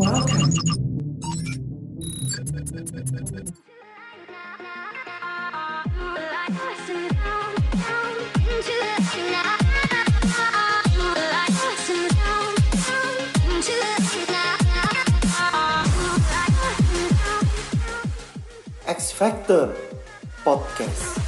Welcome. X Factor Podcast.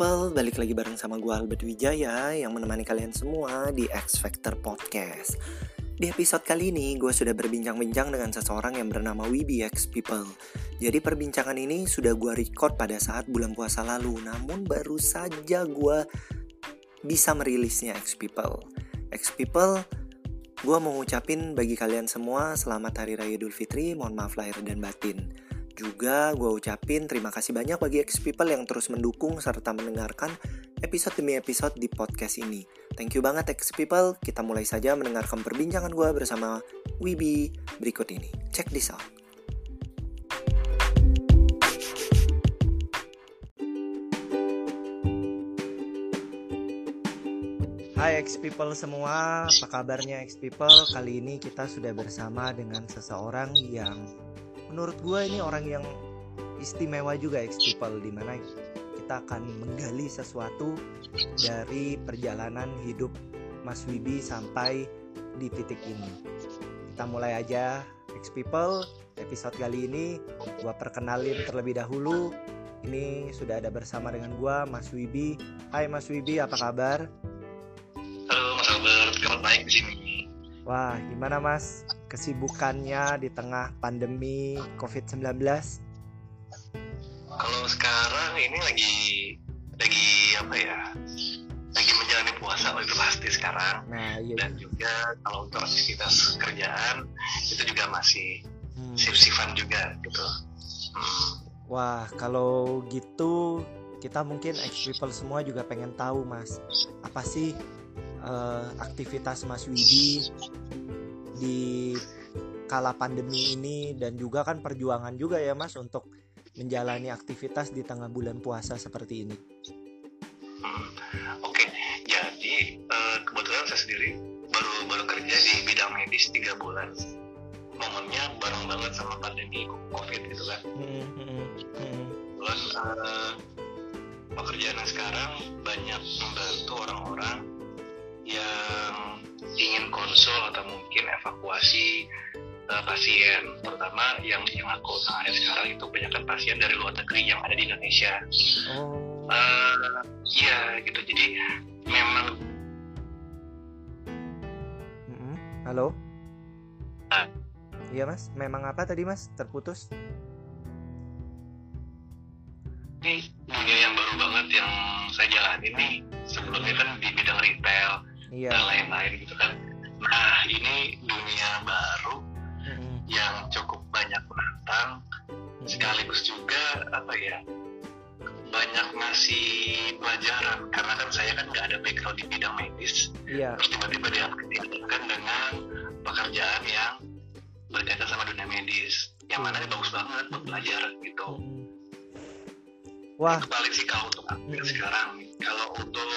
People. Balik lagi bareng sama gue Albert Wijaya yang menemani kalian semua di X Factor Podcast. Di episode kali ini, gue sudah berbincang-bincang dengan seseorang yang bernama Wibi X People. Jadi perbincangan ini sudah gue record pada saat bulan puasa lalu, namun baru saja gue bisa merilisnya X People. X People, gue mau ngucapin bagi kalian semua selamat Hari Raya Idul Fitri, mohon maaf lahir dan batin. Juga gue ucapin terima kasih banyak bagi X People yang terus mendukung serta mendengarkan episode demi episode di podcast ini. Thank you banget X People, kita mulai saja mendengarkan perbincangan gue bersama Wibi berikut ini. Check this out. Hai X People semua, apa kabarnya X People? Kali ini kita sudah bersama dengan seseorang yang menurut gue ini orang yang istimewa juga X People di mana kita akan menggali sesuatu dari perjalanan hidup Mas Wibi sampai di titik ini. Kita mulai aja X People episode kali ini gue perkenalin terlebih dahulu ini sudah ada bersama dengan gue Mas Wibi. Hai Mas Wibi, apa kabar? Halo Mas Albert, kabar baik di sini. Wah, gimana Mas kesibukannya di tengah pandemi COVID-19? Kalau sekarang ini lagi lagi apa ya? Lagi menjalani puasa oh, itu pasti sekarang. Nah, iya. Dan juga kalau untuk aktivitas kerjaan itu juga masih Hmm. sif-sifan juga gitu. Hmm. Wah, kalau gitu kita mungkin ex people semua juga pengen tahu Mas, apa sih eh, aktivitas Mas Widi di kala pandemi ini dan juga kan perjuangan juga ya Mas untuk menjalani aktivitas di tengah bulan puasa seperti ini. Hmm. Oke, jadi eh, kebetulan saya sendiri baru baru kerja di bidang medis tiga bulan. Momennya bareng banget sama pandemi COVID gitu kan. Hmm, hmm, hmm. kebetulan eh, pekerjaan sekarang banyak membantu orang-orang yang ingin konsul atau mungkin evakuasi eh, pasien terutama yang yang aku tangani sekarang itu kebanyakan pasien dari luar negeri yang ada di Indonesia Oh, Eh, iya gitu jadi memang halo? Ah. Iya Mas, memang apa tadi Mas? Terputus? ini dunia yang baru banget yang saya jalani nih sebelumnya kan di bidang retail Iya. dan lain-lain gitu kan nah ini dunia baru Mm-mm. yang cukup banyak menantang Mm-mm. sekaligus juga apa ya banyak ngasih pelajaran karena kan saya kan nggak ada background di bidang medis Iya. terus tiba-tiba dihadapkan dengan pekerjaan yang berkaitan sama dunia medis yang mana ini bagus banget buat belajar gitu Mm-mm. Wah, itu paling sih kalau untuk aku Mm-mm. sekarang kalau untuk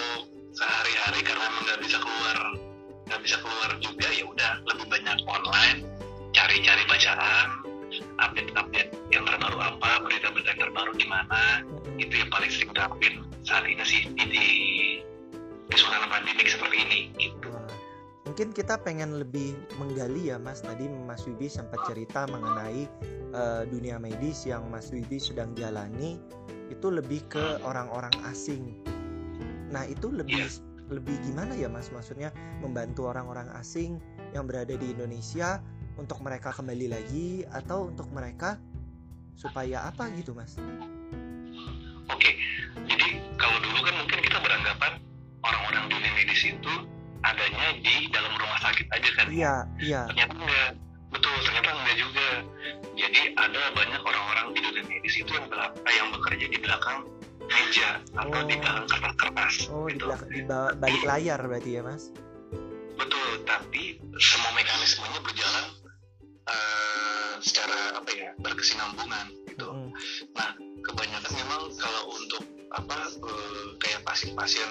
sehari-hari karena nggak bisa keluar nggak bisa keluar juga ya udah lebih banyak online cari-cari bacaan update-update yang terbaru apa berita-berita yang terbaru di mana itu yang paling sering terapin saat ini sih di, di, suasana pandemik seperti ini gitu Mungkin kita pengen lebih menggali ya Mas. Tadi Mas Wibi sempat cerita mengenai eh, dunia medis yang Mas Wibi sedang jalani itu lebih ke orang-orang asing. Nah, itu lebih lebih gimana ya Mas? Maksudnya membantu orang-orang asing yang berada di Indonesia untuk mereka kembali lagi atau untuk mereka supaya apa gitu Mas? oke jadi kalau dulu kan mungkin kita beranggapan orang-orang dunia medis itu adanya di dalam rumah sakit aja kan Iya, iya. ternyata enggak betul ternyata enggak juga jadi ada banyak orang-orang di dunia medis itu yang belakang yang bekerja di belakang meja atau di Oh. dalam kertas-kertas Oh, di, gitu. belak- di ba- balik layar berarti ya, Mas? Betul, tapi semua mekanismenya berjalan eh, secara apa ya berkesinambungan gitu. Mm, Kebanyakan memang kalau untuk apa eh, kayak pasien-pasien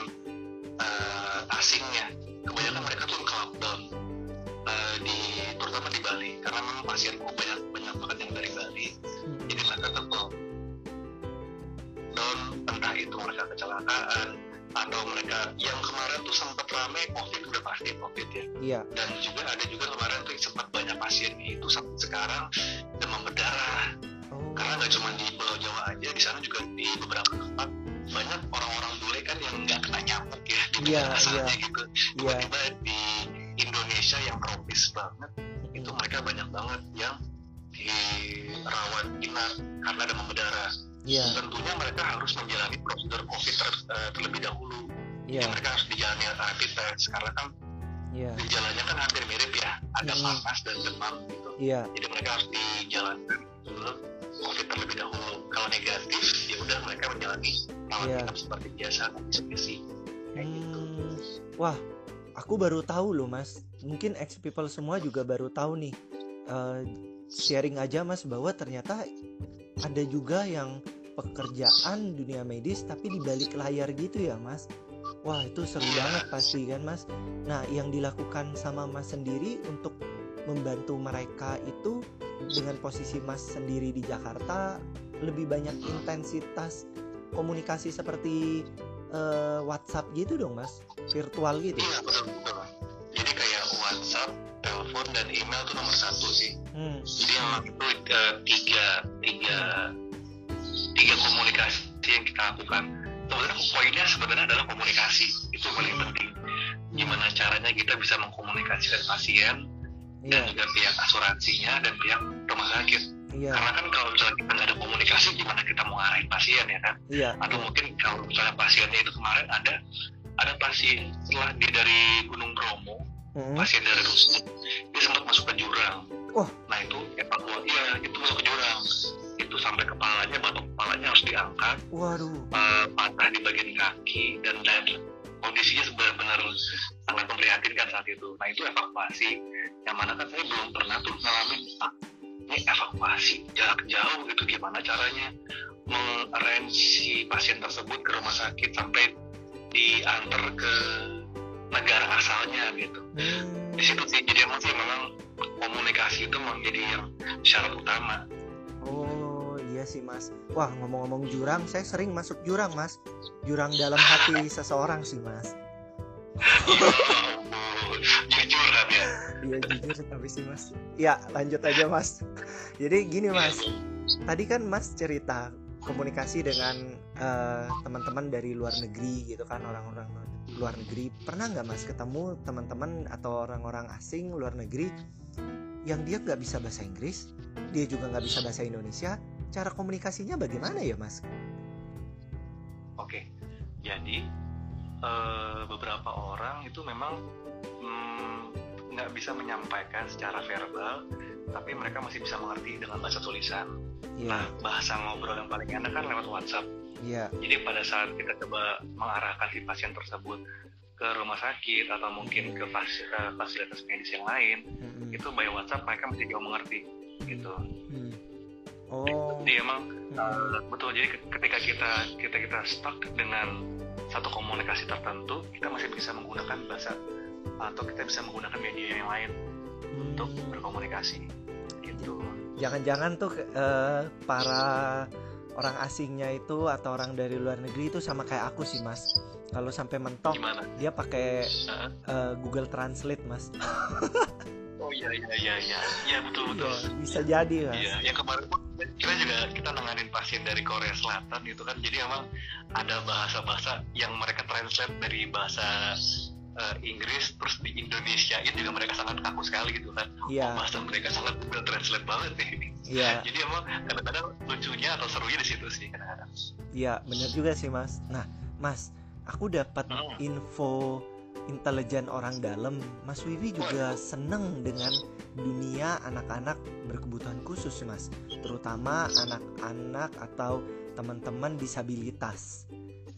eh, asingnya, kebanyakan mereka tuh ke lockdown eh, di terutama di Bali karena memang pasienku banyak yang kemarin tuh sempat rame COVID udah pasti COVID ya Iya. dan juga ada juga kemarin tuh sempat banyak pasien itu sampai sekarang demam berdarah Oh. karena nggak cuma di Pulau Jawa aja di sana juga di beberapa tempat banyak orang-orang bule kan yang nggak kena nyamuk ya di Iya, negara asalnya iya. gitu Iya. tiba-tiba di Indonesia yang tropis banget itu mereka banyak banget yang dirawat inap karena demam berdarah Iya, tentunya mereka harus menjalani prosedur COVID ter- eh, terlebih dahulu Jadi mereka harus dijalani rapid test karena kan iya, gejalanya kan hampir mirip ya ada Hmm. panas dan demam gitu iya. jadi mereka harus dijalankan dulu covid terlebih dahulu kalau negatif ya udah mereka menjalani rawat Iya. inap seperti biasa isolasi kayak gitu Hmm, wah, aku baru tahu loh mas. Mungkin ex people semua juga baru tahu nih. Eh, sharing aja mas bahwa ternyata ada juga yang pekerjaan dunia medis tapi di balik layar gitu ya mas. Wah itu seru banget pasti kan mas. Nah yang dilakukan sama mas sendiri untuk membantu mereka itu dengan posisi mas sendiri di Jakarta lebih banyak intensitas komunikasi seperti eh, WhatsApp gitu dong mas? Virtual gitu? Iya betul betul jadi kayak WhatsApp telepon dan email tuh nomor satu sih. Hmm. jadi memang itu eh, tiga tiga tiga komunikasi yang kita lakukan sebenarnya poinnya sebenarnya adalah komunikasi. Itu paling penting. Gimana caranya kita bisa mengkomunikasikan pasien dan iya. juga pihak asuransinya dan pihak rumah sakit. Iya. Karena kan kalau misalnya kita nggak ada komunikasi gimana kita mau ngarahin pasien ya kan? Iya. Atau mungkin kalau misalnya pasiennya itu kemarin ada ada pasien setelah dia dari Gunung Bromo Hmm. pasien dari Rusdi dia sempat masuk ke jurang. Wah. nah itu evakuasi iya itu masuk ke jurang sampai kepalanya batok kepalanya harus diangkat waduh eh, patah di bagian kaki dan dan kondisinya benar-benar sangat memprihatinkan saat itu. Nah itu evakuasi yang mana kan saya belum pernah tuh ngalamin ah, ini evakuasi jarak jauh gitu gimana caranya mengarrange si pasien tersebut ke rumah sakit sampai diantar ke negara asalnya gitu. Hmm. Di situ sih jadi emang sih memang komunikasi itu menjadi yang syarat utama. oh iya sih mas. Wah ngomong-ngomong jurang saya sering masuk jurang mas. Jurang dalam hati seseorang sih mas. Jujur ya. iya jujur tapi sih mas. Ya lanjut aja mas. Jadi gini mas. Tadi kan Mas cerita komunikasi dengan eh, teman-teman dari luar negeri gitu kan orang-orang luar negeri. Pernah nggak Mas ketemu teman-teman atau orang-orang asing luar negeri yang dia nggak bisa bahasa Inggris dia juga nggak bisa bahasa Indonesia cara komunikasinya bagaimana ya Mas? Oke, jadi eh, beberapa orang itu memang mm, nggak bisa menyampaikan secara verbal, tapi mereka masih bisa mengerti dengan bahasa tulisan. Nah, Iya, bahasa ngobrol yang paling enak kan lewat WhatsApp. iya, Jadi pada saat kita coba mengarahkan si pasien tersebut ke rumah sakit atau mungkin ke fas- eh, fasilitas medis yang lain, Mm-mm. itu by WhatsApp mereka masih jauh mengerti gitu. Hmm. Oh, Jadi emang. Uh, betul. Jadi ketika kita kita kita stuck dengan satu komunikasi tertentu kita masih bisa menggunakan bahasa atau kita bisa menggunakan media yang lain untuk Hmm. berkomunikasi. Gitu. Jangan-jangan tuh eh, para orang asingnya itu atau orang dari luar negeri itu sama kayak aku sih mas. Kalau sampai mentok gimana? dia pakai eh, Google Translate mas. Oh iya iya iya iya. Iya betul betul. Iya, bisa jadi mas. Iya yang kemarin pun kita juga kita nanganin pasien dari Korea Selatan gitu kan. Jadi emang ada bahasa-bahasa yang mereka translate dari bahasa uh, Inggris terus di Indonesia itu juga mereka sangat kaku sekali gitu kan. Iya. Bahasa mereka sangat Google Translate banget nih. Iya. Jadi emang kadang-kadang lucunya atau serunya di situ sih kadang-kadang. Iya bener juga sih mas. Nah mas aku dapat Hmm. info intelijen orang dalam Mas Wiwi juga seneng dengan dunia anak-anak berkebutuhan khusus mas terutama anak-anak atau teman-teman disabilitas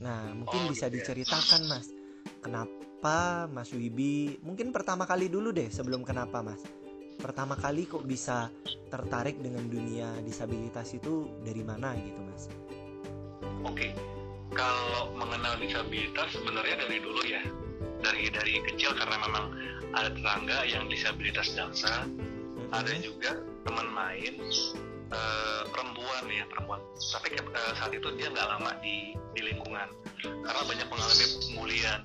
Nah, mungkin Oh, bisa diceritakan, Mas. Kenapa Mas Wibi? Mungkin pertama kali dulu deh sebelum kenapa, Mas. Pertama kali kok bisa tertarik dengan dunia disabilitas itu dari mana gitu, Mas? Oke, kalau mengenal disabilitas sebenarnya dari dulu ya, dari dari kecil karena memang ada tetangga yang disabilitas daksa, ada Mm-mm. juga teman main eh, perempuan ya perempuan. Tapi eh, saat itu dia nggak lama di di lingkungan karena banyak mengalami pemulihan.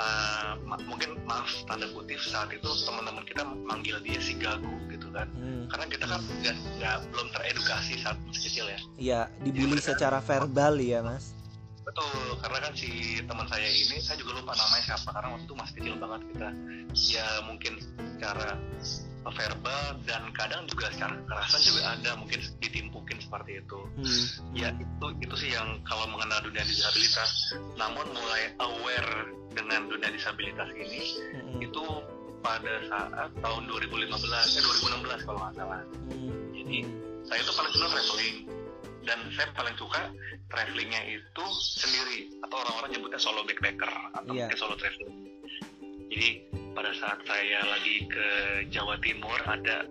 Eh, ma- mungkin maaf tanda kutip saat itu teman-teman kita manggil dia si gagu gitu kan Hmm. karena kita kan nggak nggak belum teredukasi saat masih kecil ya Iya, dibully secara verbal ya, Mas. Betul, karena kan si teman saya ini, saya juga lupa namanya siapa, karena waktu itu masih kecil banget kita. Ya mungkin secara verbal dan kadang juga secara kekerasan juga ada, mungkin ditimpukin seperti itu. Hmm. Ya itu itu sih yang kalau mengenal dunia disabilitas, namun mulai aware dengan dunia disabilitas ini Mm-mm. itu pada saat tahun 2015, eh 2016 kalau nggak salah. Hmm. Jadi saya tuh paling senang traveling dan saya paling suka travelingnya itu sendiri atau orang-orang nyebutnya solo backpacker atau mungkin solo traveling. Jadi pada saat saya lagi ke Jawa Timur ada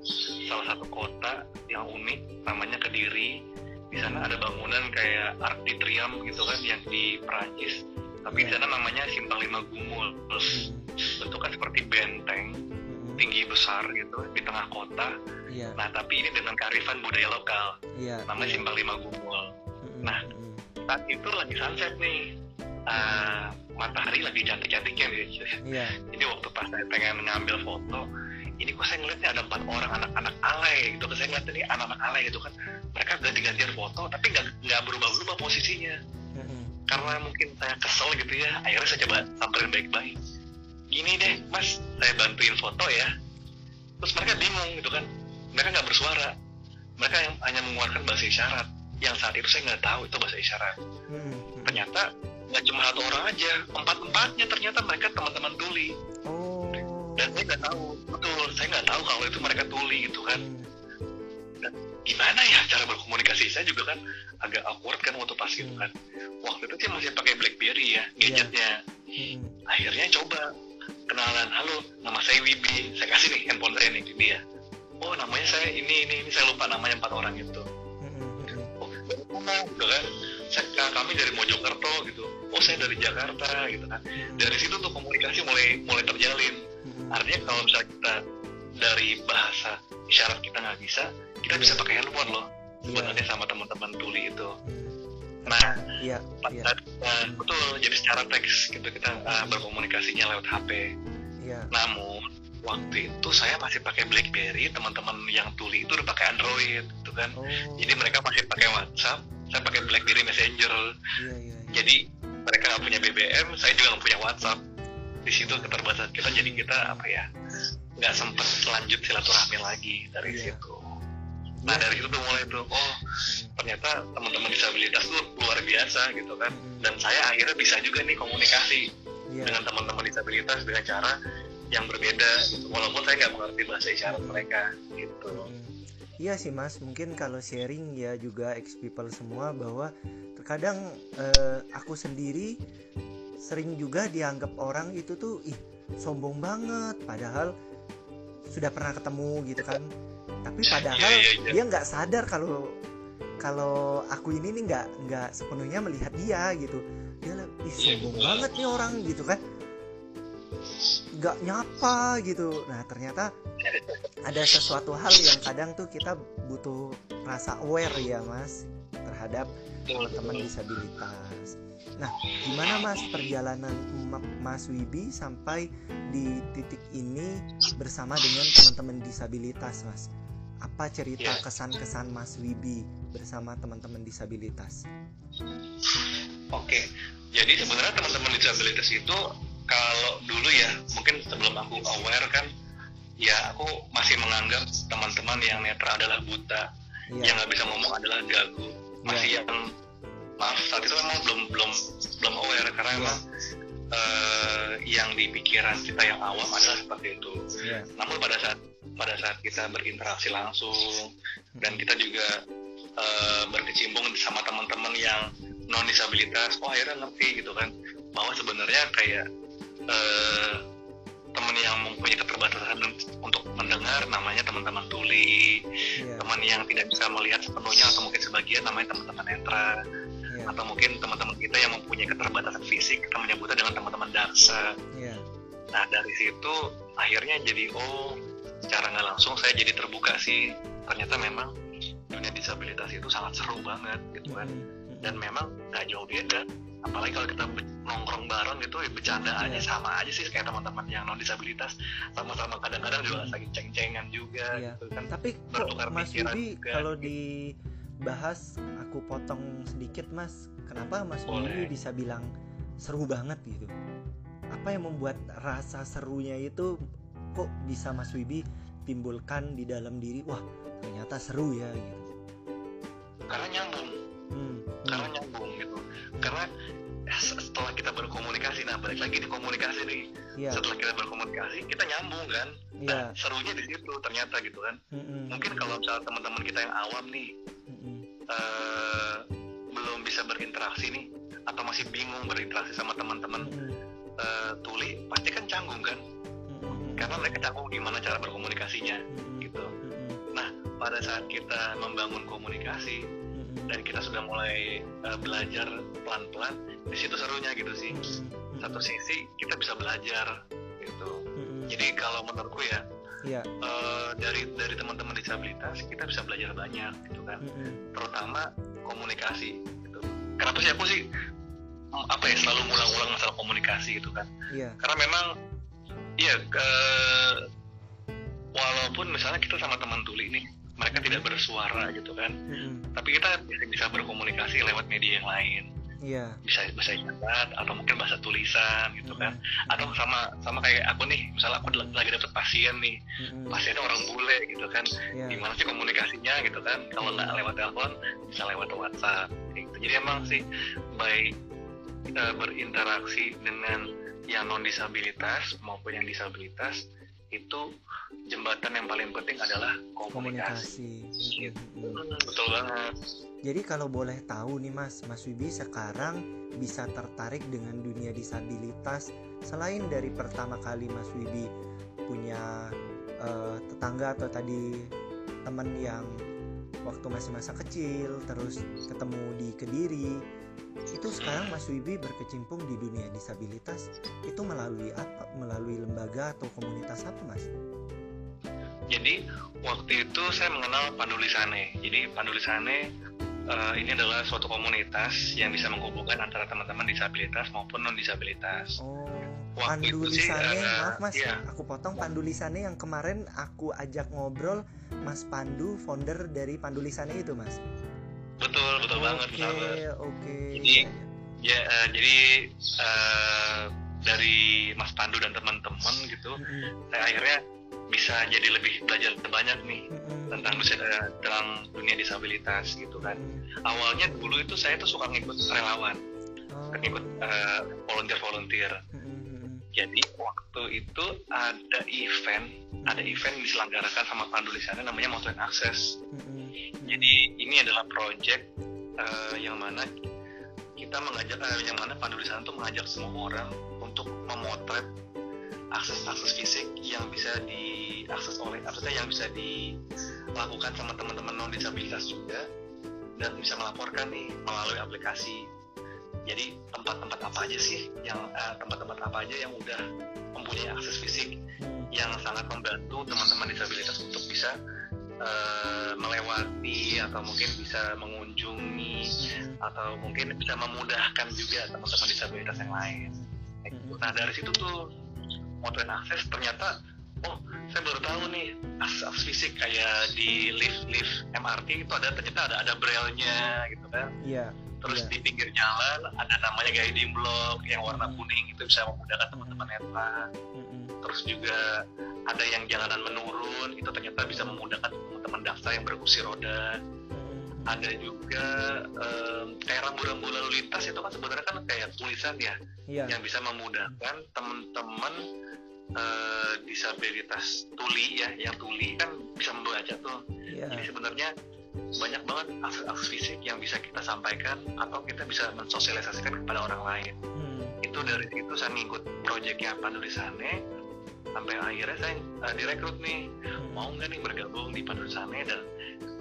salah satu kota yang unik namanya Kediri. Di sana ada bangunan kayak Arc de Triomphe gitu kan yang di Perancis. Tapi di Iya. sana namanya Simpang Lima Gumul. Hmm. Bentuknya seperti benteng. Tinggi besar gitu di tengah kota. Iya, Nah tapi ini dengan kearifan budaya lokal iya. namanya iya. Simpang Lima Gumul. Mm-mm. Nah. Saat itu lagi sunset nih, Ah, matahari lagi cantik-cantiknya nih. Iya. Jadi waktu pas saya pengen ngambil foto, ini kok saya ngeliatnya ada empat orang anak-anak alay gitu. Saya ngeliatnya nih anak-anak alay gitu kan. Mereka ganti-gantian foto, tapi nggak nggak berubah-berubah posisinya. Karena mungkin saya kesel gitu ya. Akhirnya saya coba samperin baik-baik. Gini deh, Mas, saya bantuin foto ya. Terus mereka bingung gitu kan. Mereka nggak bersuara. Mereka yang hanya mengeluarkan bahasa isyarat. Yang saat itu saya nggak tahu itu bahasa isyarat Mm-mm. Mm-mm. ternyata nggak cuma satu orang aja empat empatnya ternyata mereka teman-teman tuli Oh. dan saya nggak tahu betul saya nggak tahu kalau itu mereka tuli gitu kan Mm. gimana ya cara berkomunikasi saya juga kan agak awkward kan waktu pas gitu kan waktu itu sih masih pakai BlackBerry ya gadgetnya Mm-mm. akhirnya coba kenalan halo nama saya Wibi saya kasih nih handphone saya nih ke dia oh namanya saya ini ini ini saya lupa namanya empat orang itu. Mm-mm. oh dari mana gitu kan saya, kami dari Mojokerto gitu oh saya dari Jakarta gitu kan dari situ tuh komunikasi mulai mulai terjalin Mm-mm. artinya kalau misalnya kita dari bahasa isyarat kita nggak bisa kita bisa pakai handphone loh Iya. sebenarnya sama teman-teman tuli itu. Nah Iya, iya, Nah, nah, betul jadi secara teks gitu kita uh, berkomunikasinya lewat HP iya. namun waktu itu saya masih pakai BlackBerry teman-teman yang tuli itu udah pakai Android gitu kan Oh. jadi mereka masih pakai WhatsApp saya pakai BlackBerry Messenger Iya, iya, iya. jadi mereka nggak punya BBM saya juga nggak punya WhatsApp di situ keterbatasan kita jadi kita apa ya nggak sempet lanjut silaturahmi lagi dari Iya. situ nah dari situ tuh mulai tuh oh ternyata teman-teman disabilitas tuh luar biasa gitu kan dan saya akhirnya bisa juga nih komunikasi Iya. dengan teman-teman disabilitas dengan cara yang berbeda gitu. walaupun saya nggak mengerti bahasa isyarat mereka gitu. Iya sih mas, mungkin kalau sharing ya juga ex people semua bahwa terkadang eh, aku sendiri sering juga dianggap orang itu tuh ih sombong banget, padahal sudah pernah ketemu gitu kan. Tapi padahal Iya, iya, iya. dia nggak sadar kalau kalau aku ini nih nggak nggak sepenuhnya melihat dia gitu. Dia lah, ih Iya, sombong betul. banget nih orang gitu kan. Nggak nyapa gitu. Nah ternyata ada sesuatu hal yang kadang tuh kita butuh rasa aware ya mas terhadap teman-teman disabilitas. Nah, gimana mas perjalanan Ma- Mas Wibi sampai di titik ini bersama dengan teman-teman disabilitas, mas? Apa cerita kesan-kesan Mas Wibi bersama teman-teman disabilitas? Oke, jadi sebenarnya teman-teman disabilitas itu kalau dulu ya, mungkin sebelum aku aware kan, ya aku masih menganggap teman-teman yang netra adalah buta, yang Iya, nggak bisa ngomong adalah gagu, masih yang maaf saat itu memang belum belum belum aware karena Iya. emang eh, yang di pikiran kita yang awam adalah seperti itu. iya, Namun pada saat pada saat kita berinteraksi langsung dan kita juga eh, berkecimpung sama teman-teman yang non disabilitas oh akhirnya ngerti gitu kan bahwa sebenarnya kayak eh, teman yang mempunyai keterbatasan untuk mendengar namanya teman-teman tuli Iya. teman yang tidak bisa melihat sepenuhnya atau mungkin sebagian namanya teman-teman netra Iya. atau mungkin teman-teman kita yang mempunyai keterbatasan fisik kita menyebutnya dengan teman-teman daksa Iya. nah dari situ akhirnya jadi oh secara nggak langsung saya jadi terbuka sih ternyata memang dunia disabilitas itu sangat seru banget gitu kan Mm-mm. dan memang nggak jauh beda apalagi kalau kita nongkrong bareng gitu ya bercandaannya Iya. sama aja sih kayak teman-teman yang non disabilitas sama-sama kadang-kadang juga saling ceng-cengan juga Iya. gitu kan Tapi kok Mas juga. kalau dibahas aku potong sedikit Mas. Kenapa Mas. Wibi bisa bilang seru banget gitu? Apa yang membuat rasa serunya itu kok bisa Mas Wibi timbulkan di dalam diri? Wah, ternyata seru ya gitu. karena nyambung. Hmm. karena hmm, nyambung gitu. Karena setelah kita berkomunikasi nah balik lagi di komunikasi nih. Iya, setelah kita berkomunikasi kita nyambung kan. Iya. nah serunya di situ ternyata gitu kan. Mm-mm, mungkin kalau misalnya teman-teman kita yang awam nih mm-mm, eh, belum bisa berinteraksi nih atau masih bingung berinteraksi sama teman-teman mm-mm, eh, tuli pasti kan canggung kan karena mereka canggung gimana cara berkomunikasinya mm-mm, gitu. Mm-mm, pada saat kita membangun komunikasi mm-mm, dan kita sudah mulai eh, belajar pelan-pelan di situ serunya gitu sih. Satu sisi kita bisa belajar gitu. Jadi kalau menurutku ya Iya. eh, dari dari teman-teman disabilitas kita bisa belajar banyak gitu kan. Mm-mm, terutama komunikasi gitu. Kenapa sih aku sih mm, apa ya selalu ngulang-ngulang masalah komunikasi gitu kan. Iya. karena memang iya ke walaupun misalnya kita sama teman tuli nih mereka tidak bersuara gitu kan. Mm-mm, tapi kita bisa, bisa berkomunikasi lewat media yang lain. Iya. bisa bahasa isyarat atau mungkin bahasa tulisan gitu kan. Atau sama sama kayak aku nih misalnya aku lagi dapet pasien nih. Mm-mm, pasiennya orang bule gitu kan. Iya. gimana sih komunikasinya gitu kan? Kalau nggak lewat telepon bisa lewat WhatsApp gitu. jadi emang sih baik kita berinteraksi dengan yang non disabilitas maupun yang disabilitas itu jembatan yang paling penting adalah komunikasi, komunikasi. Hmm, betul banget. Jadi kalau boleh tahu nih Mas, Mas Wibi sekarang bisa tertarik dengan dunia disabilitas? Selain dari pertama kali Mas Wibi punya eh, tetangga atau tadi teman yang waktu masih masa kecil terus ketemu di Kediri itu sekarang Mas Wibi berkecimpung di dunia disabilitas itu melalui apa? Melalui lembaga atau komunitas apa Mas? Jadi waktu itu saya mengenal Pandulisane. Jadi Pandulisane eh, ini adalah suatu komunitas yang bisa menghubungkan antara teman-teman disabilitas maupun non disabilitas. Oh, Waktu Pandu itu sih, Lisane, eh, maaf mas, iya. aku potong Pandu Lisane yang kemarin aku ajak ngobrol Mas Pandu, founder dari Pandu Lisane itu mas. Betul, betul banget, Oke, betul banget. oke. Jadi- Ya, eh, jadi eh, dari Mas Pandu dan teman-teman gitu, Mm-mm, saya akhirnya bisa jadi lebih belajar banyak nih mm-mm, tentang dunia, dalam dunia disabilitas gitu kan. mm-mm. Awalnya dulu itu saya tuh suka ngikut relawan, Oh, ngikut eh, volunteer-volunteer. mm-mm, Jadi waktu itu ada event, ada event yang diselenggarakan sama Pandu di sana namanya Mountain Access. mm-mm, Jadi ini adalah project eh, yang mana kita mengajak, eh, yang mana Pandu di sana tuh mengajak semua orang untuk memotret akses-akses fisik yang bisa diakses oleh, maksudnya yang bisa dilakukan sama teman-teman non disabilitas juga dan bisa melaporkan nih melalui aplikasi. Jadi tempat-tempat apa aja sih yang eh, tempat-tempat apa aja yang udah mempunyai akses fisik mm-mm, yang sangat membantu teman-teman disabilitas untuk bisa eh, melewati atau mungkin bisa mengunjungi atau mungkin bisa memudahkan juga teman-teman disabilitas yang lain. Nah dari situ tuh Motoin Akses ternyata oh saya baru tahu nih akses, fisik kayak di lift lift MRT itu ada ternyata ada ada braille-nya gitu kan. Iya. Terus Iya. di pinggir jalan ada namanya guiding block yang warna kuning itu bisa memudahkan teman-teman netra mm-mm, terus juga ada yang jalanan menurun itu ternyata bisa memudahkan teman-teman daksa yang berkursi roda ada juga em, kayak rambu-rambu lalu lintas itu kan sebenarnya kan kayak tulisan ya Iya. yang bisa memudahkan teman-teman eh, disabilitas tuli ya yang tuli kan bisa membaca tuh Iya. jadi sebenarnya banyak banget akses-akses fisik yang bisa kita sampaikan atau kita bisa mensosialisasikan kepada orang lain Hmm. itu dari situ saya ngikut proyeknya Pandulisane sampai akhirnya saya uh, direkrut nih. Hmm. mau nggak nih bergabung di Pandulisane dan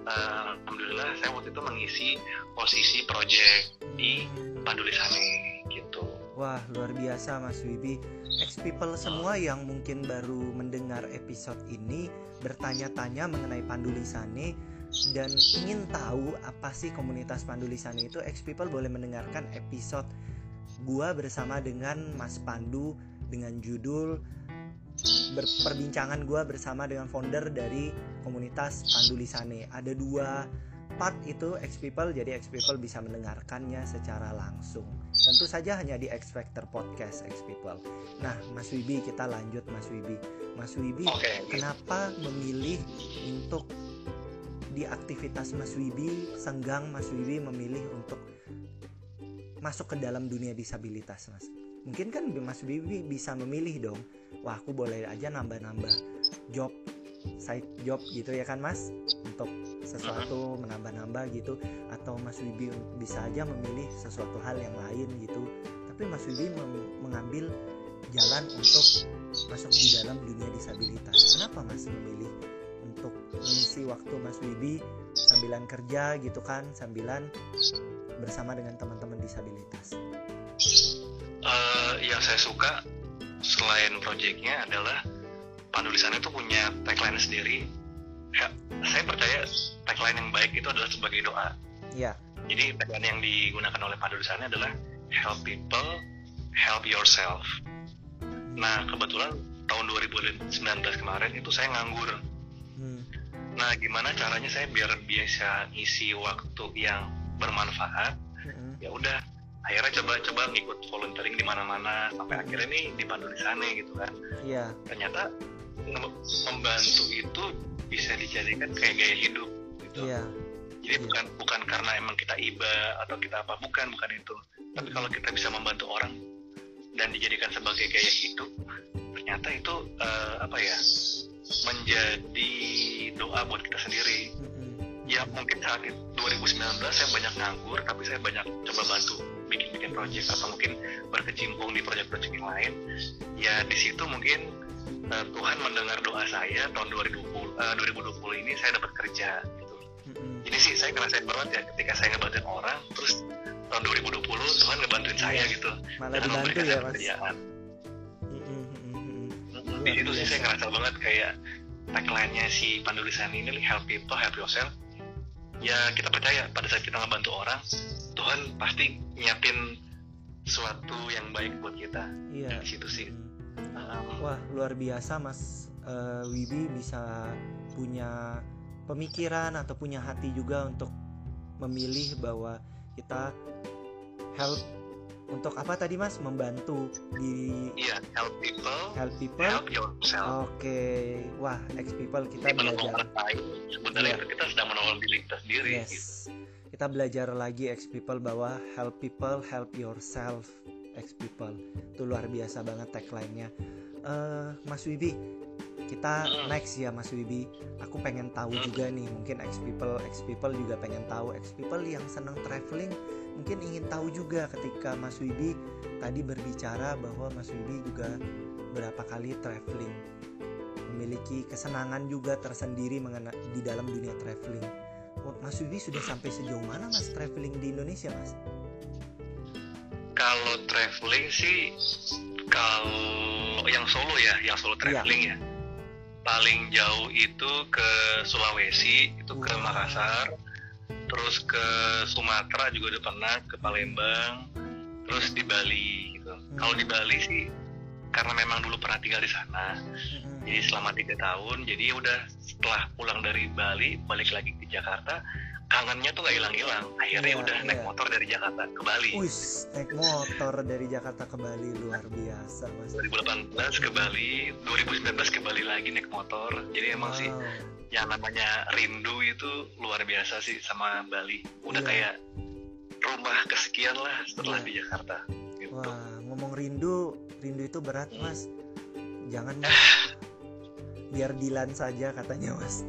uh, alhamdulillah saya waktu itu mengisi posisi proyek di Pandulisane gitu. Wah, luar biasa Mas Wibi. Ex people semua yang mungkin baru mendengar episode ini bertanya-tanya mengenai Pandulisane dan ingin tahu apa sih komunitas Pandulisane itu, ex people boleh mendengarkan episode gua bersama dengan Mas Pandu dengan judul perbincangan gua bersama dengan founder dari komunitas Pandulisane. Ada dua part itu X People jadi X People bisa mendengarkannya secara langsung. Tentu saja hanya di X Factor Podcast X People. Nah, Mas Wibi kita lanjut Mas Wibi. Mas Wibi, oke kenapa memilih untuk di aktivitas Mas Wibi senggang Mas Wibi memilih untuk masuk ke dalam dunia disabilitas, Mas? Mungkin kan Mas Wibi bisa memilih dong. Wah, aku boleh aja nambah-nambah job side job gitu ya kan Mas? Untuk sesuatu menambah-nambah gitu. Atau Mas Wibi bisa aja memilih sesuatu hal yang lain gitu. Tapi Mas Wibi mengambil jalan untuk masuk di dalam dunia disabilitas. Kenapa Mas memilih untuk mengisi waktu Mas Wibi sambilan kerja gitu kan sambilan bersama dengan teman-teman disabilitas? Eh, yang saya suka selain proyeknya adalah Pandulisannya itu punya tagline sendiri Ya, saya percaya tagline yang baik itu adalah sebagai doa ya Jadi tagline yang digunakan oleh Pandulisannya adalah help people, help yourself. Nah kebetulan tahun 2019 kemarin itu saya nganggur. hmm. Nah gimana caranya saya biar bisa ngisi waktu yang bermanfaat? Mm-mm. Ya udah, akhirnya coba-coba ngikut volunteering di mana-mana sampai akhirnya nih di Pandulisannya gitu kan. iya Ternyata membantu itu bisa dijadikan kayak gaya hidup gitu. iya Jadi Iya. bukan bukan karena emang kita iba atau kita apa, bukan bukan itu. Tapi kalau kita bisa membantu orang dan dijadikan sebagai gaya hidup, ternyata itu eh, apa ya menjadi doa buat kita sendiri. Ya mungkin saat itu 2019 saya banyak nganggur, tapi saya banyak coba bantu bikin-bikin project atau mungkin berkecimpung di proyek-proyek yang lain. Ya di situ mungkin eh, Tuhan mendengar doa saya tahun 2020 eh, 2020 ini saya dapat kerja gitu ini sih saya ngerasain banget ya ketika saya ngebantuin orang terus tahun 2020 Tuhan ngebantuin saya Iya. gitu malah dengan dibantu ya Mas mm-mm. di situ sih saya ngerasa banget kayak tagline-nya si Pandulisan ini help people help yourself ya kita percaya pada saat kita ngebantu orang Tuhan pasti nyiapin sesuatu yang baik buat kita. Iya. Di situ sih. Um, Wah luar biasa Mas eh, Wibi bisa punya pemikiran atau punya hati juga untuk memilih bahwa kita help untuk apa tadi Mas membantu di iya help people help people. help yourself Oke, wah ex people kita Jadi belajar. orang lain sebenarnya itu kita sedang menolong diri kita sendiri gitu. Yes. Kita belajar lagi ex people bahwa help people, help yourself ex people. Itu luar biasa banget tagline-nya. Eh, Mas Wibi, kita next ya Mas Wibi. Aku pengen tahu juga nih, mungkin ex people, ex people juga pengen tahu ex people yang senang traveling mungkin ingin tahu juga ketika Mas Wibi tadi berbicara bahwa Mas Wibi juga berapa kali traveling memiliki kesenangan juga tersendiri mengena- di dalam dunia traveling. Oh, Mas Wibi sudah sampai sejauh mana Mas traveling di Indonesia Mas? Kalau traveling sih kalau yang solo ya, yang solo Iya. traveling ya. Paling jauh itu ke Sulawesi, itu ke. Makassar, terus ke Sumatera juga udah pernah, ke Palembang, terus di Bali gitu. Kalau di Bali sih karena memang dulu pernah tinggal di sana, jadi selama tiga tahun, jadi udah setelah pulang dari Bali balik lagi ke Jakarta, kangennya tuh nggak hilang-hilang. Akhirnya Iya, udah naik iya. motor dari Jakarta ke Bali. Wih, naik motor dari Jakarta ke Bali luar biasa Mas. 2018 ke Bali, 2019 ke Bali lagi naik motor. Jadi emang sih Wow. yang namanya rindu itu luar biasa sih sama Bali. Udah Iya. kayak rumah kesekian lah setelah Iya. di Jakarta. Gitu. Wah, ngomong rindu, rindu itu berat, Mas. Jangan biar Dilan saja katanya, Mas.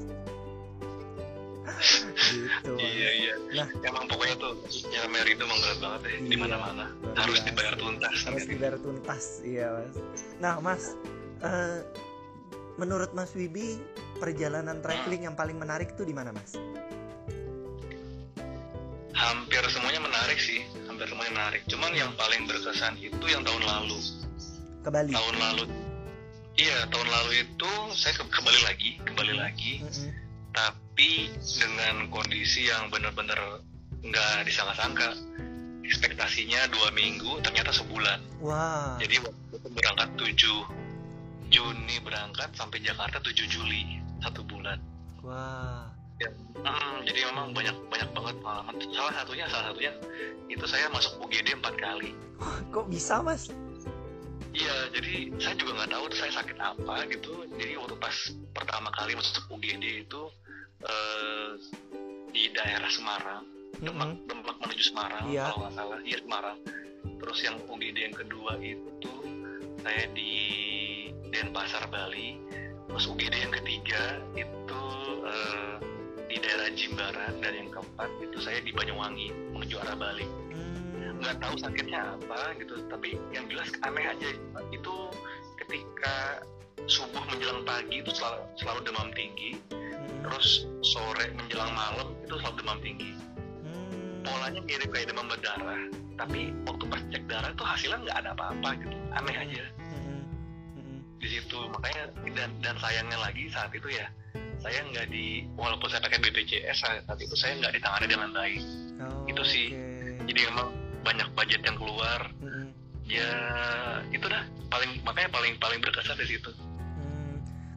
Gitu. Iya iya. Nah. emang pokoknya tuh yang Mary itu emang berat banget ya di Iya, mana-mana. luar harus biasa. dibayar tuntas harus dibayar tuntas iya mas. Nah mas eh, menurut mas Wibi perjalanan traveling yang paling menarik tuh di mana mas? Hampir semuanya menarik sih hampir semuanya menarik. Cuman yang paling berkesan itu yang tahun lalu. Ke Bali? Tahun lalu iya tahun lalu itu saya ke- kembali lagi kembali lagi. Mm-mm. tapi dengan kondisi yang benar-benar nggak disangka-sangka ekspektasinya dua minggu ternyata sebulan. Wah. Jadi waktu itu berangkat 7 Juni berangkat sampai Jakarta 7 Juli satu bulan. Wah. Hmm, jadi memang banyak banyak banget pengalaman. Salah satunya salah satunya itu saya masuk UGD empat kali. Kok bisa mas? Iya, jadi saya juga nggak tahu saya sakit apa gitu. Jadi waktu pas pertama kali masuk UGD itu eh, di daerah Semarang, Demak. Demak menuju Semarang Iya. kalau nggak salah, iya Semarang. Terus yang UGD yang kedua itu saya di Denpasar Bali. Terus UGD yang ketiga itu eh, di daerah Jimbaran dan yang keempat itu saya di Banyuwangi menuju arah Bali Hmm, nggak tahu sakitnya apa gitu tapi yang jelas aneh aja itu ketika subuh menjelang pagi itu selalu, selalu demam tinggi. Terus sore menjelang malam itu selalu demam tinggi Hmm, polanya mirip kayak demam berdarah tapi waktu pas cek darah itu hasilnya nggak ada apa-apa gitu aneh aja mm-mm. Mm-mm. di situ makanya dan dan sayangnya lagi saat itu ya saya nggak di walaupun saya pakai BPJS saat itu saya nggak ditangani dengan baik Oh, Itu sih. oke. jadi memang banyak budget yang keluar ya itu dah paling makanya paling paling berkesan di situ Hmm,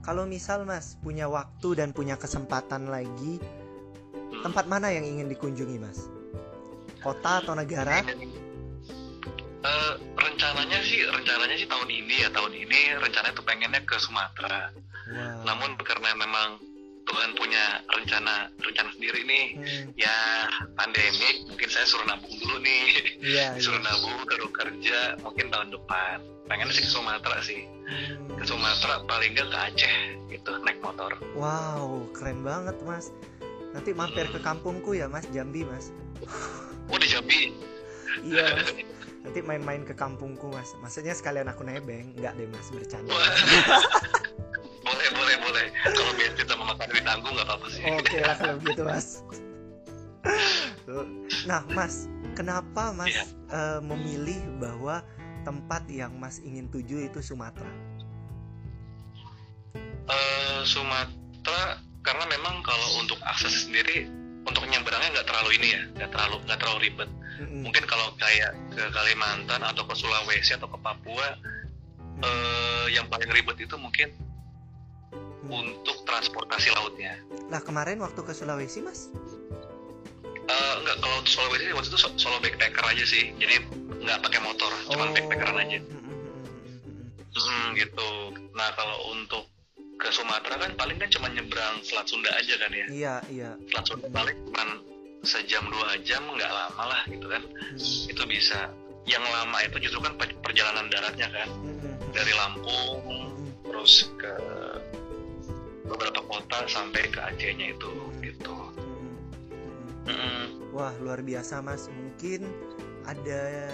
kalau misal mas punya waktu dan punya kesempatan lagi tempat mana yang ingin dikunjungi mas? Kota atau negara? Eh, rencananya sih rencananya sih tahun ini ya tahun ini rencananya tuh pengennya ke Sumatera. Wah. namun karena memang Tuhan punya rencana rencana sendiri nih Hmm, ya pandemik mungkin saya suruh nabung dulu nih. Iya. suruh nabung terus kerja mungkin tahun depan. Pengennya sih ke Sumatera sih. Hmm, ke Sumatera paling nggak ke Aceh gitu naik motor. Wow keren banget mas. Nanti mampir ke kampungku ya mas Jambi mas. Oh di Jambi? Iya. Mas nanti main-main ke kampungku mas. Maksudnya sekalian aku nebeng nggak deh mas bercanda. Boleh boleh boleh. Kalau bensin sama makan ditanggung nggak apa-apa sih. Oke lah kalau begitu mas. Nah mas kenapa mas Iya. eh, memilih bahwa tempat yang mas ingin tuju itu Sumatera Eh, Sumatera karena memang kalau untuk akses sendiri untuk nyebrangnya nggak terlalu ini ya nggak terlalu nggak terlalu ribet Mm-mm. mungkin kalau kayak ke Kalimantan atau ke Sulawesi atau ke Papua eh, yang paling ribet itu mungkin Hmm. untuk transportasi lautnya Lah kemarin waktu ke Sulawesi mas? Eh, enggak kalau Sulawesi waktu itu so- solo backpacker aja sih jadi nggak pakai motor cuman backpackeran aja mm, mm, mm, mm, mm, mm. Mm, gitu nah kalau untuk ke Sumatera kan paling kan cuma nyebrang Selat Sunda aja kan ya? Iya iya. Selat Sunda balik cuma sejam dua jam nggak lama lah gitu kan. Mm, itu bisa. Yang lama itu justru kan per- perjalanan daratnya kan. Mm, mm, mm, dari Lampung mm, terus ke beberapa kota sampai ke Acehnya itu gitu. Mm, mm. Mm, Wah luar biasa mas. Mungkin ada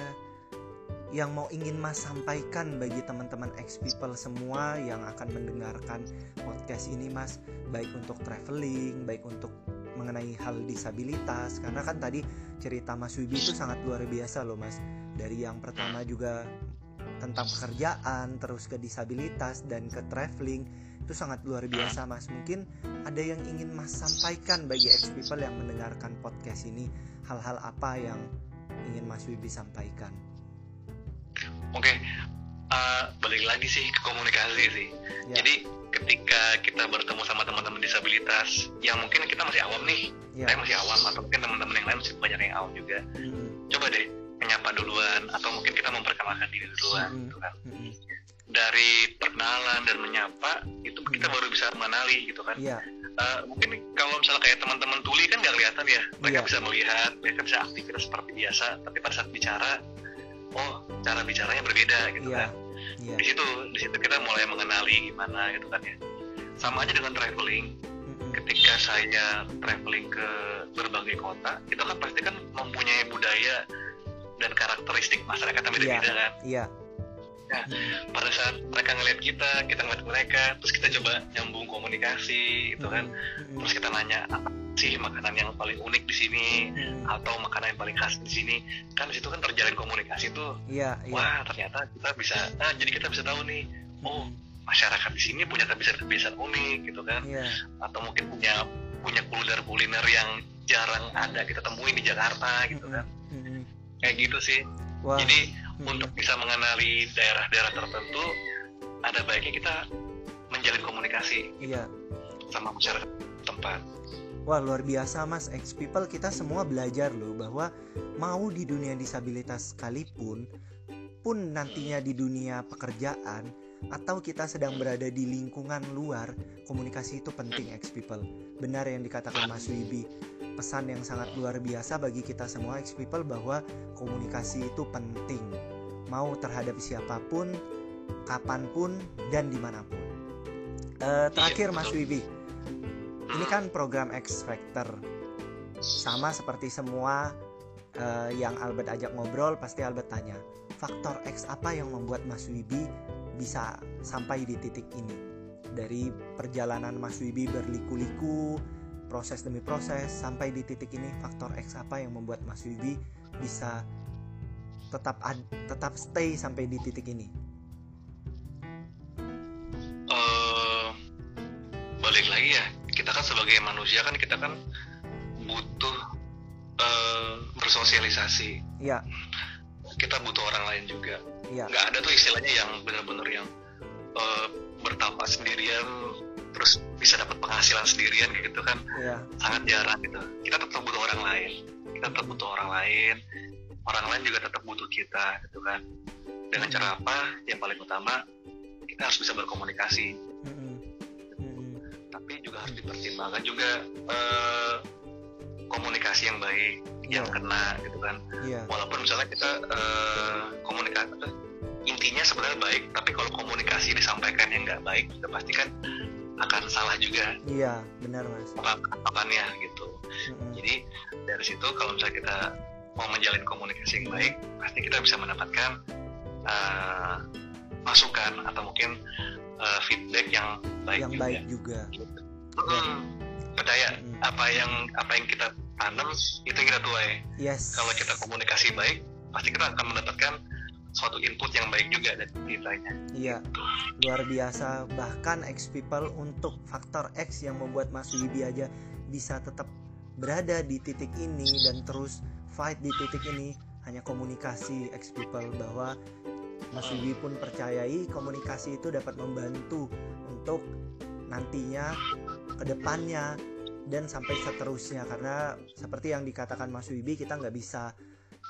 yang mau ingin mas sampaikan bagi teman-teman ex people semua yang akan mendengarkan podcast ini mas, baik untuk traveling, baik untuk mengenai hal disabilitas. Karena kan tadi cerita Mas Wibi itu sangat luar biasa loh mas. Dari yang pertama juga tentang pekerjaan, terus ke disabilitas dan ke traveling itu sangat luar biasa mas. Mungkin ada yang ingin mas sampaikan bagi ex people yang mendengarkan podcast ini hal-hal apa yang ingin mas Wibi sampaikan? Oke Eh, balik lagi sih ke komunikasi sih Ya. jadi ketika kita bertemu sama teman-teman disabilitas yang mungkin kita masih awam nih Ya. saya masih awam atau mungkin teman-teman yang lain masih banyak yang awam juga Mm, coba deh menyapa duluan atau mungkin kita memperkenalkan diri duluan Mm. gitu kan mm, dari perkenalan dan menyapa itu kita Hmm. baru bisa mengenali gitu kan Iya, Eh, mungkin kalau misalnya kayak teman-teman tuli kan nggak kelihatan ya mereka Iya. bisa melihat mereka bisa aktivitas seperti biasa tapi pada saat bicara oh cara bicaranya berbeda gitu iya, kan. iya. di situ di situ kita mulai mengenali gimana gitu kan ya. Sama aja dengan traveling. Mm, mm, ketika saya traveling ke berbagai kota itu kan pasti kan mempunyai budaya dan karakteristik masyarakat yang beda-beda kan. iya. Pada saat mereka ngeliat kita kita ngeliat mereka terus kita coba nyambung komunikasi gitu kan. Terus kita nanya apa sih makanan yang paling unik sini Mm-mm. atau makanan yang paling khas di sini. Kan di situ kan terjalin komunikasi tuh. Iya iya. Wah ternyata kita bisa nah jadi kita bisa tahu nih oh masyarakat di sini punya kebiasaan-kebiasaan unik gitu kan. Iya. Atau mungkin punya punya kuliner-kuliner yang jarang ada kita temuin di Jakarta gitu kan. Mm-mm. kayak gitu sih. Wah. Jadi Mm-mm. untuk bisa mengenali daerah-daerah tertentu ada baiknya kita menjalin komunikasi iya. sama masyarakat tempat Wah luar biasa mas. X people kita semua belajar loh bahwa mau di dunia disabilitas sekalipun pun nantinya di dunia pekerjaan atau kita sedang berada di lingkungan luar komunikasi itu penting X people. Benar yang dikatakan Mas Wibi. Pesan yang sangat luar biasa bagi kita semua X people bahwa komunikasi itu penting. Mau terhadap siapa pun kapan pun dan di mana pun. Eh, terakhir Mas Wibi ini kan program X Factor. Sama seperti semua eh, yang Albert ajak ngobrol pasti Albert tanya faktor X apa yang membuat Mas Wibi bisa sampai di titik ini? Dari perjalanan Mas Wibi berliku-liku proses demi proses sampai di titik ini faktor X apa yang membuat Mas Wibi bisa tetap ad- tetap stay sampai di titik ini? Eh balik lagi ya kita kan sebagai manusia kan kita kan butuh eh, bersosialisasi. Ya kita butuh orang lain juga. Ya nggak ada tuh istilahnya yang benar-benar yang eh, bertapa sendirian terus bisa dapat penghasilan sendirian gitu kan. Ya sangat jarang gitu. Kita tetap butuh orang lain. Kita tetap butuh orang lain. Orang lain juga tetap butuh kita gitu kan. Dengan cara apa? Yang paling utama kita harus bisa berkomunikasi dipertimbangkan juga eh, komunikasi yang baik yang Iya. kena gitu kan. Iya. Walaupun misalnya kita eh, komunikasi intinya sebenarnya baik tapi kalau komunikasi disampaikan yang nggak baik juga pasti kan akan salah juga. Iya benar mas. Pengetahuannya gitu. Mm-mm. jadi dari situ kalau misalnya kita mau menjalin komunikasi yang baik pasti kita bisa mendapatkan eh, masukan atau mungkin eh, feedback yang baik yang juga. baik juga Hmm, percaya Mm. apa yang apa yang kita tanam itu yang kita tuai. Yes. Kalau kita komunikasi baik pasti kita akan mendapatkan suatu input yang baik juga dari kitanya Iya, luar biasa. Bahkan X people untuk faktor X yang membuat Mas Wibi aja bisa tetap berada di titik ini dan terus fight di titik ini. Hanya komunikasi X people bahwa Mas Wibi pun percayai komunikasi itu dapat membantu untuk nantinya ke depannya dan sampai seterusnya. Karena seperti yang dikatakan Mas Wibi kita nggak bisa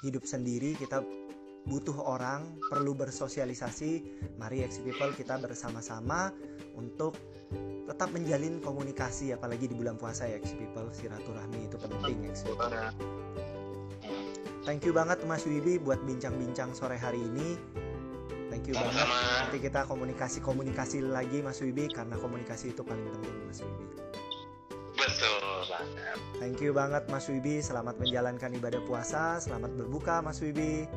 hidup sendiri kita butuh orang perlu bersosialisasi. Mari X people kita bersama-sama untuk tetap menjalin komunikasi apalagi di bulan puasa ya X people. Silaturahmi itu penting X people. Thank you banget Mas Wibi buat bincang-bincang sore hari ini thank you banget Sama-sama. nanti kita komunikasi-komunikasi lagi Mas Wibi karena komunikasi itu paling penting Mas Wibi. Betul banget. Thank you banget Mas Wibi. Selamat menjalankan ibadah puasa. Selamat berbuka Mas Wibi.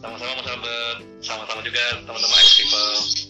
Sama-sama mas Albert. Sama-sama juga teman-teman X people